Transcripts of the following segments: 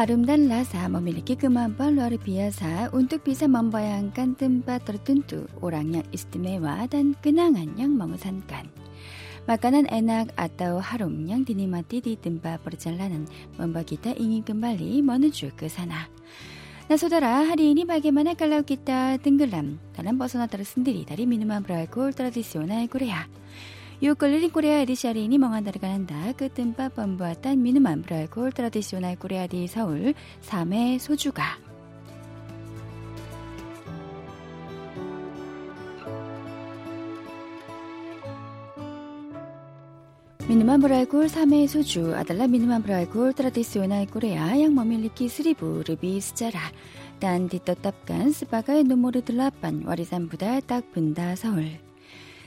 harum dan lasa memiliki kemampuan luar biasa untuk bisa membayangkan tempat tertentu, orang yang istimewa, dan kenangan yang mengesankan. Makanan enak atau harum yang dinikmati di tempat perjalanan membuat kita ingin kembali menuju ke sana. Nah saudara, hari ini bagaimana kalau kita tenggelam dalam pesona tersendiri dari minuman beralkohol tradisional Korea? 6월1인 코레아 에디샤리니 멍한다르가 난다 끝뜸바 범부와 딴미누만브라이콜 트라디시오날 코레아디 서울 3회 소주가 미누만브라이콜 3회 소주 아달라 미누만브라이콜 트라디시오나이 코레아 양머밀리키 스리브 르비 스자라 딴디떳 탑간 스바가의 노모르 들라빤 와리산 부다 딱 분다 서울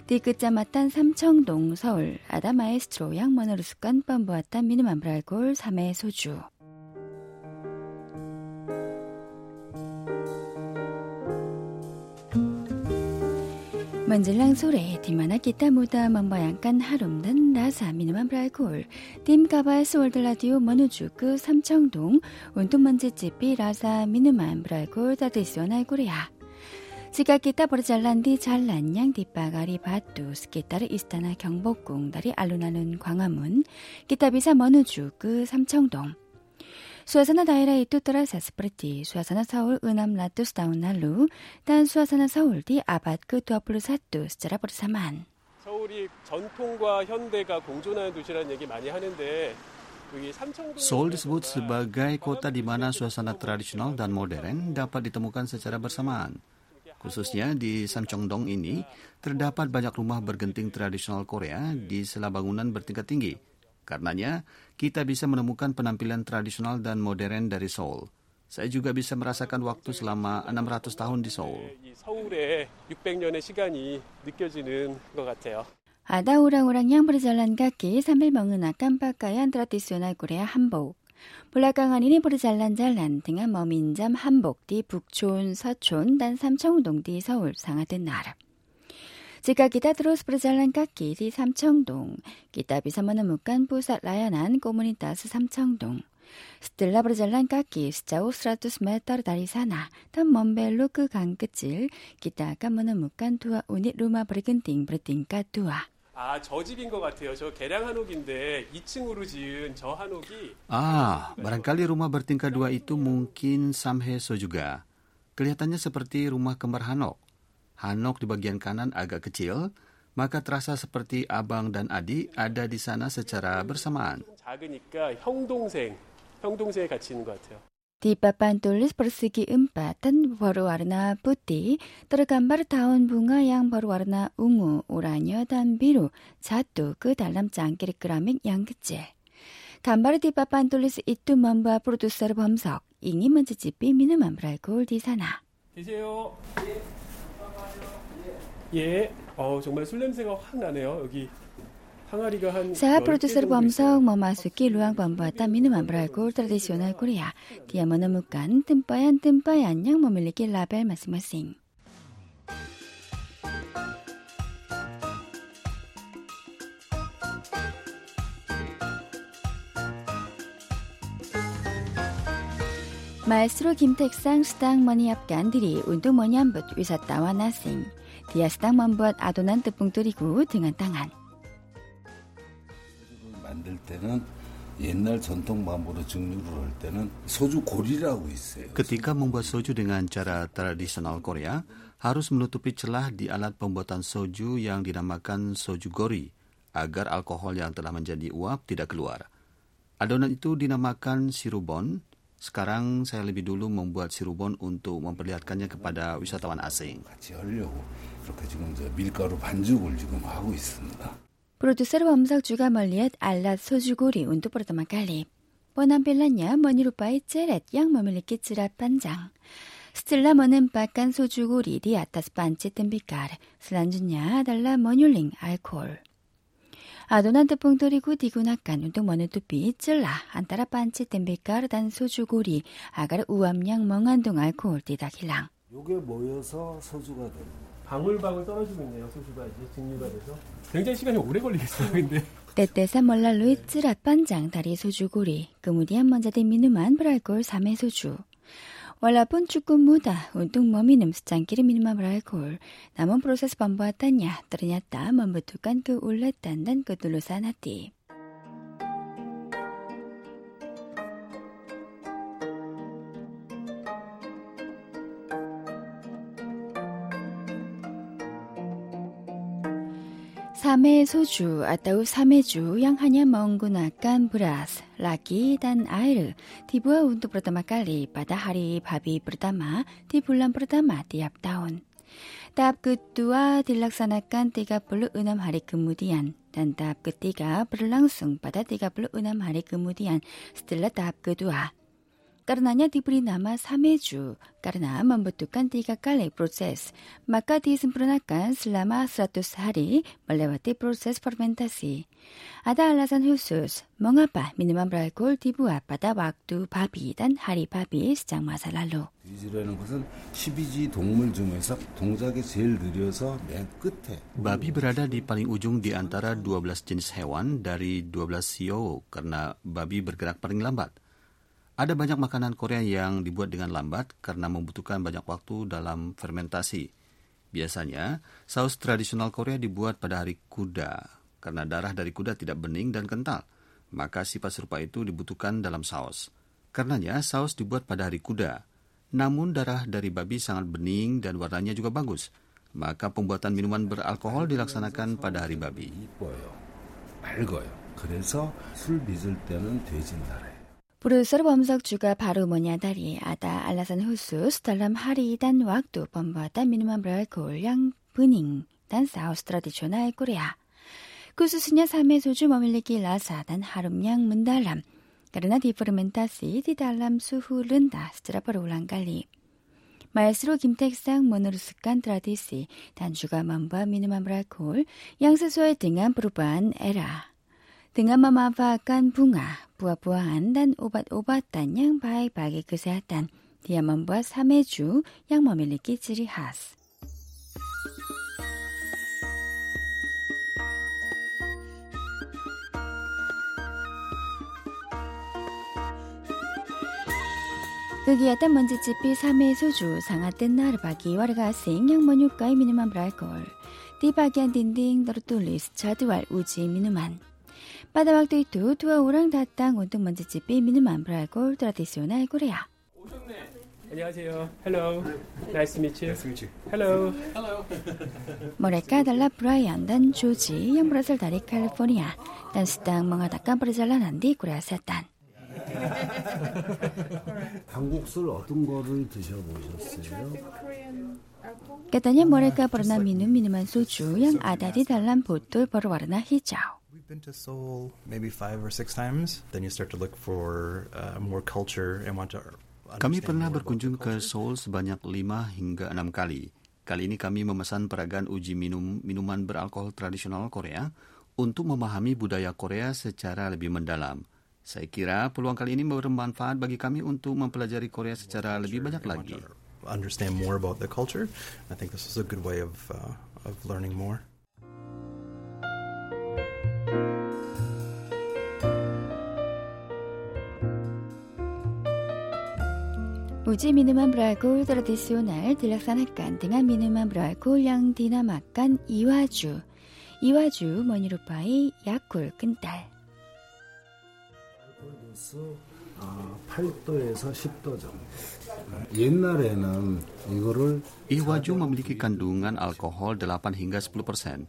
뒤끝자 마탄 삼청동 서울 아다마에스트로 양머너루스간 뻔보았단 미니만브랄골3의 소주 먼질랑 소래 디마나 기타 무다 맘바양간 하름든 라사 미누만 브라이콜 딤가발 스월드라디오 머누주그 삼청동 운동먼지집비 라사 미누만 브라이콜 다드시원 알고레야 지가 기타 버리 잘란디 잘난양 뒷바가리 밭두 스키타르 이스타나 경복궁 다리 알루나는 광화문 기타비사 머누주 그 삼청동 수아사나 다이라 이뚜따라 사스프레티 수아사나 서울 은암 라투스 다운날루 단 수아사나 서울디 아바트 그 두아플루 사뚜 스자라버리사만 서울이 전통과 현대가 공존하는 도시라는 얘기 많이 하는데 Seoul disebut sebagai kota di mana suasana tradisional dan modern dapat ditemukan secara bersamaan. Khususnya di Samcheongdong ini, terdapat banyak rumah bergenting tradisional Korea di sela bangunan bertingkat tinggi. Karenanya, kita bisa menemukan penampilan tradisional dan modern dari Seoul. Saya juga bisa merasakan waktu selama 600 tahun di Seoul. Ada orang-orang yang berjalan kaki sambil mengenakan pakaian tradisional Korea hanbok. 볼락강 아니니 보르잘란잘 난등한 머민잠 한복디 북촌 서촌 단 삼청동디 서울 상하된 나라. 지가 기타 드로스 브르잘란 깎기디 삼청동 기타 비서머는 묵간 부사 라야난 꼬무니따스 삼청동 스텔라 브르잘란 깎기 스자오 스라투스 메터 다리사나 탐 멈벨로 그 강끝질 기타 까무는 묵간 두아 우니 루마 브리근팅 브리팅까 두아 아, 저 집인 것 같아요. 저 계량 한옥인데 2층으로 지은 저 한옥이 Ah, barangkali rumah bertingkat dua itu mungkin Samheso juga. Kelihatannya seperti rumah kembar Hanok. Hanok di bagian kanan agak kecil, maka terasa seperti abang dan adik ada di sana secara bersamaan. 작으니까 형동생, 형동생 같이 있는 것 같아요. Di papantulis persegi empatan baru warna putih tergambar daun bunga yang berwarna ungu, oranye, dan biru jatuh ke dalam cangkir keramik yang kecil. gambar di papan tulis itu membuat produser 범석 ingin mencicipi minuman beralkohol di sana. 드세요. 예. 예. 어 정말 술 냄새가 확 나네요. 여기 Saat produser Bomsok memasuki ruang pembuatan minuman beralkohol tradisional Korea, dia menemukan tempayan-tempayan yang memiliki label masing-masing. Maestro Kim Taek-sang sedang menyiapkan diri untuk menyambut wisatawan asing. Dia sedang membuat adonan tepung terigu dengan tangan. Ketika membuat soju dengan cara tradisional Korea, harus menutupi celah di alat pembuatan soju yang dinamakan soju gori agar alkohol yang telah menjadi uap tidak keluar. Adonan itu dinamakan sirubon. Sekarang saya lebih dulu membuat sirubon untuk memperlihatkannya kepada wisatawan asing. 프로듀서로 범석주가 멀리엣 알랏 소주고리 운두보르더 막갈리 뻔한 빌란냐 머니루빠의 찌렛 양머밀리끼 찌랏 반장 스틸라 머는 빠깐 소주고리 디아타스 반치 뜸비까르 슬란주냐 달라 머뉴링 알콜 아도난트 뽕토리구 디구나깐 운동 머는 뚜삐 찔라 안따라 반치 뜸비까르 단 소주고리 아가르 우암양 멍한동 알콜 디다길랑 요게 모여서 소주가 됩니다. 방울방울 떨어지고 있네요. 소주가 이제 증류가 돼서 굉장히 시간이 오래 걸리겠어요. 근데 때때사 몰랄로 있질 앞반장 다리 소주고리 그무리한 먼자대 미누만 브랄골 삼해 소주 월라본 축구 무다 운동 몸이 냄새장끼리 미누만 브랄골 남은 프로세스 반부하다냐 떨어냐다 멈부투 깐그 올랐단단 그, 그 둘러싸나띠 밤의 소주 atau 사메주 yang hanya menggunakan beras lagi dan air dibuat untuk pertama kali pada hari babi pertama di bulan pertama tiap tahun. Tahap kedua dilaksanakan enam hari kemudian dan tahap ketiga berlangsung pada enam hari kemudian setelah tahap kedua. Karenanya diberi nama Sameju karena membutuhkan tiga kali proses. Maka disempurnakan selama 100 hari melewati proses fermentasi. Ada alasan khusus mengapa minuman beralkohol dibuat pada waktu babi dan hari babi sejak masa lalu. Babi berada di paling ujung di antara 12 jenis hewan dari 12 CEO karena babi bergerak paling lambat. Ada banyak makanan Korea yang dibuat dengan lambat karena membutuhkan banyak waktu dalam fermentasi. Biasanya, saus tradisional Korea dibuat pada hari kuda karena darah dari kuda tidak bening dan kental. Maka sifat serupa itu dibutuhkan dalam saus. Karenanya, saus dibuat pada hari kuda. Namun darah dari babi sangat bening dan warnanya juga bagus. Maka pembuatan minuman beralkohol dilaksanakan pada hari babi. 부르스르 범석주가 바로 뭐냐 다리 아다 알라산 후수 스탈람 하리단 왁두 범바다 미니만 브라이콜 양 브닝 단 사우스 트라디쇼나의 꾸레야 그 꾸수스냐 삼의 소주 머밀리기 라사단 하룸양 문달람 그러나 디포르멘타시 디달람 수후른다 스트라퍼 롤랑갈리 말스로 김택상 모노르스칸 트라디시 단주가 맘바 미누맘브라콜 양세소의 등한 브루반 에라 dengan memanfaatkan bunga, buah-buahan, dan obat-obatan yang baik bagi kesehatan. Dia membuat sameju yang memiliki ciri khas. Kegiatan mencicipi same suju sangat tenar bagi warga asing yang menyukai minuman beralkohol. Di bagian dinding tertulis jadwal uji minuman. 빠다박도 이투 투와 오랑 다땅 온통 먼지집 삐미는 만불알골 드라디시오나 알고래야. 오셨네. 안녕하세요. Hello. Nice to meet you. n i e to m e o h o l l o 모레카 달라 브라이안 단 조지 양브라셀 다리 캘리포니아 단스땅 멍하다까 브라셀라 난디 구레아세탄. 한국술 어떤 거를 드셔보셨어요? 깨다니 모레카 버나 미누 미니만 소주 양 아다디 달란 보톨 버르와나 히자오. been to Seoul maybe five or six times, then you start to look for uh, more culture and want to. Kami pernah berkunjung ke Seoul sebanyak lima hingga enam kali. Kali ini kami memesan peragaan uji minum minuman beralkohol tradisional Korea untuk memahami budaya Korea secara lebih mendalam. Saya kira peluang kali ini bermanfaat bagi kami untuk mempelajari Korea secara lebih banyak lagi. Uji minuman beralkohol tradisional dilaksanakan dengan minuman beralkohol yang dinamakan iwaju. Iwaju menyerupai yakul kental. Iwaju memiliki kandungan alkohol 8 hingga 10 persen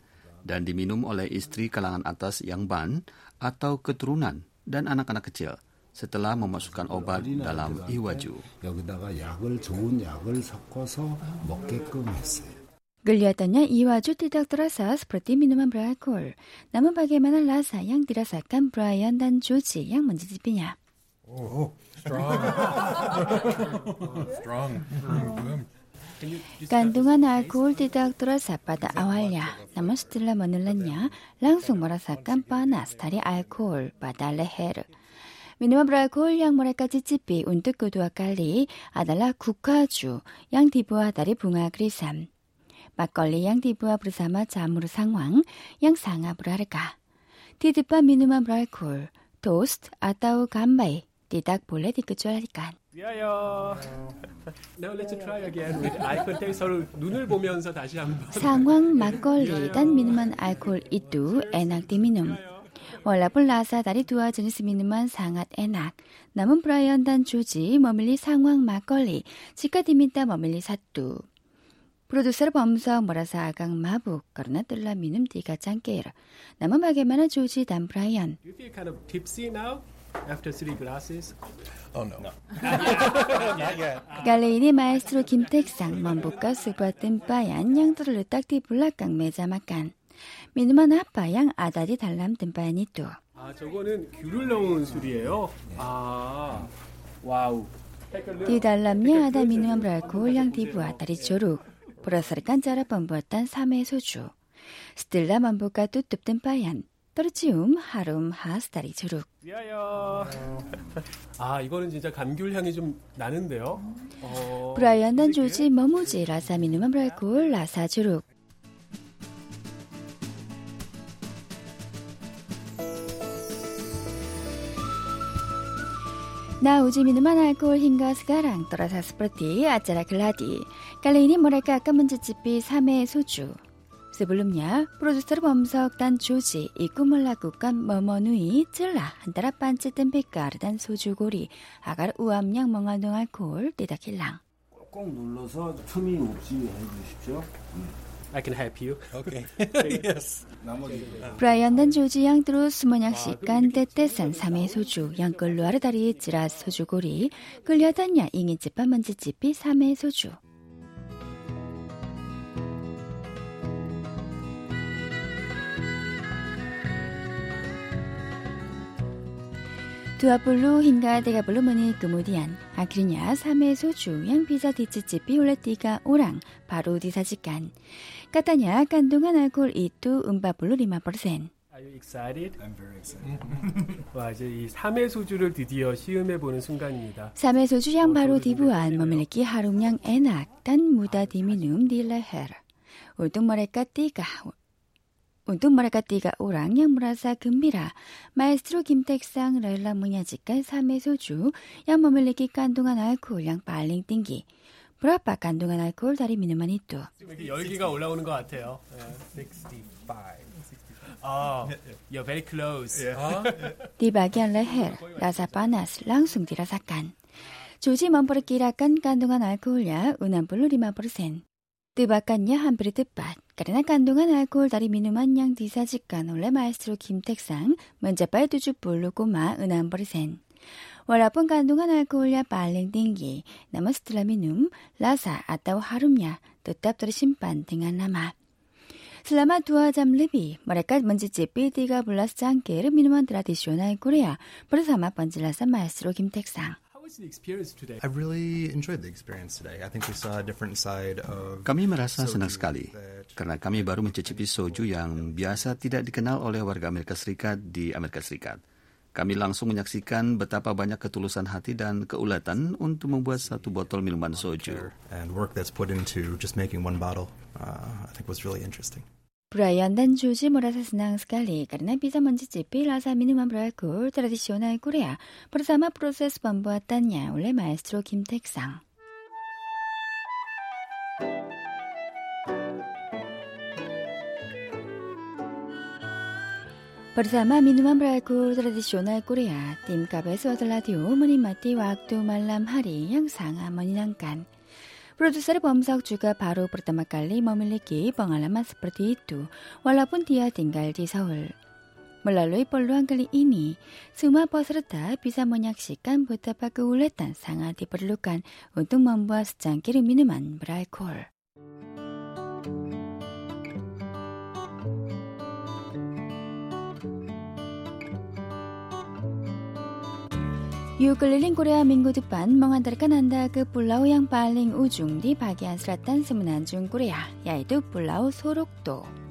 dan diminum oleh istri kalangan atas yang ban atau keturunan dan anak-anak kecil setelah memasukkan obat dalam iwaju. Kelihatannya iwaju tidak terasa seperti minuman beralkohol. Namun bagaimana rasa yang dirasakan Brian dan Joji yang mencicipinya? Oh, strong. strong. Kandungan alkohol tidak terasa pada awalnya, namun setelah menelannya, langsung merasakan panas dari alkohol pada leher. 미니멈 알코올 양모래까지 찌삐 운뜻 고도와 깔리 아달라 국화주 양디부와 다리 붕아 그리삼 막걸리 양디부와 부르사마 자무르 상황 양상아 브라르가 디드빠 미니멈 알코올 토스트 아따우 감바이 디닥 볼레 디크줄라리깐 위하여. Now let's try again with eye contact 서로 눈을 보면서 다시 한번. 상황 막걸리 단 미니멈 알코올 이두 에낙 디미눔. 월라폴라 사다리 두어 진스미누먼 상앗 에낙 남은 브라이언 단 조지 머밀리 상황 막걸리 치카 디민다 머밀리 사뚜 프로듀서 범석 모라사 아강 마북 그러나 뜰라 미눔 디가 짱깨라 남은 마게만한 조지 단 브라이언 You feel kind of tipsy now? After three glasses? Oh no. 갈레인의 마에스트로 김택상, 먼복과 수과 뜸빠얀 양도를 딱디 불락강 매자막간. 민만나 아빠양 아다리 달람 뜸바니 또. 아 저거는 귤을 넣은 술이에요. 아 와우. 디달람냐 아다 민만 브랄코 양 디부 아다리 조룩. 보라살간 자라 범부었단 삼의 소주. 스틸라 만보가 뚜뚜 뜸바얀. 떨어지움 하룸 하스다리 주룩. 야야. 아 이거는 진짜 감귤 향이 좀 나는데요. 어... 브라이언 단 조지 머무지 라사미누만 브랄콜 라사 주룩. 나 우지미누만 알코올 흰가 스가랑 또라사 스프티 아짜라 글라디 깔레이니 뭐랄까 아까 문제집이 3회 소주 스블룸냐 프로듀서로 범석 단 조지 이꾸몰라 국간 머머누이 찔라 한따라 반찌 뜸빛가르단 소주고리 아가르 우암양 멍한동 알코올 띠다킬랑 꼭 눌러서 틈이 없이 해주십시오 음. I can help you. Okay. yes. 브라이언단 조지 양드로 스모냥 시간 때때산 삼의 소주 양걸로 아르다리 찌라 소주고리 끌려다냐 잉이 집밥 먼지 집이 삼의 소주. 두아폴로 힌가 데가블로 머니 그모디안 아크리냐 삼의 소주 양피자 디치치피 올레띠가 오랑 바로 디사지간 까타냐 깐동한 알콜 이뚜 음바블로 리마 퍼센 Are you excited? I'm very excited. 와 이제 이 삼의 소주를 드디어 시음해 보는 순간입니다. 삼의 소주 양 바로 디부안 머밀레키 하룸양 에낙 단 무다 디미눔 딜레헤르 올동머레까 띠가 Untuk mereka tiga orang yang merasa gembira, Maestro Kim Taek-sang rela menyajikan samai soju yang memiliki kandungan alkohol yang paling tinggi. Berapa kandungan alkohol dari minuman itu? 이렇게 65. Oh, you're very close. Yeah. Di bagian leher, rasa panas langsung dirasakan. Cuci memperkirakan kandungan alkoholnya unam p Tebakannya hampir tepat. Karena kandungan alkohol dari minuman yang disajikan oleh maestro Kim Taek-sang mencapai 70,6%. Walaupun kandungan alkoholnya paling tinggi, namun setelah minum, rasa atau harumnya tetap tersimpan dengan lama. Selama dua jam lebih, mereka mencicipi 13 cangkir minuman tradisional Korea bersama penjelasan maestro Kim Taek-sang. Kami merasa senang sekali karena kami baru mencicipi soju yang biasa tidak dikenal oleh warga Amerika Serikat di Amerika Serikat. Kami langsung menyaksikan betapa banyak ketulusan hati dan keuletan untuk membuat satu botol minuman soju. Brian dan Joji merasa senang sekali karena bisa mencicipi rasa minuman beralkohol tradisional Korea bersama proses pembuatannya oleh maestro Kim Taek-sang. Bersama minuman beralkohol tradisional Korea, tim KBS World Radio menikmati waktu malam hari yang sangat menyenangkan. Produser juga baru pertama kali memiliki pengalaman seperti itu, walaupun dia tinggal di Seoul. Melalui peluang kali ini, semua peserta bisa menyaksikan betapa keuletan sangat diperlukan untuk membuat secangkir minuman beralkohol. Yo keliling Korea minggu depan menghantarkan Anda ke pulau yang paling ujung di bagian selatan semenanjung Korea, yaitu Pulau Sorokdo.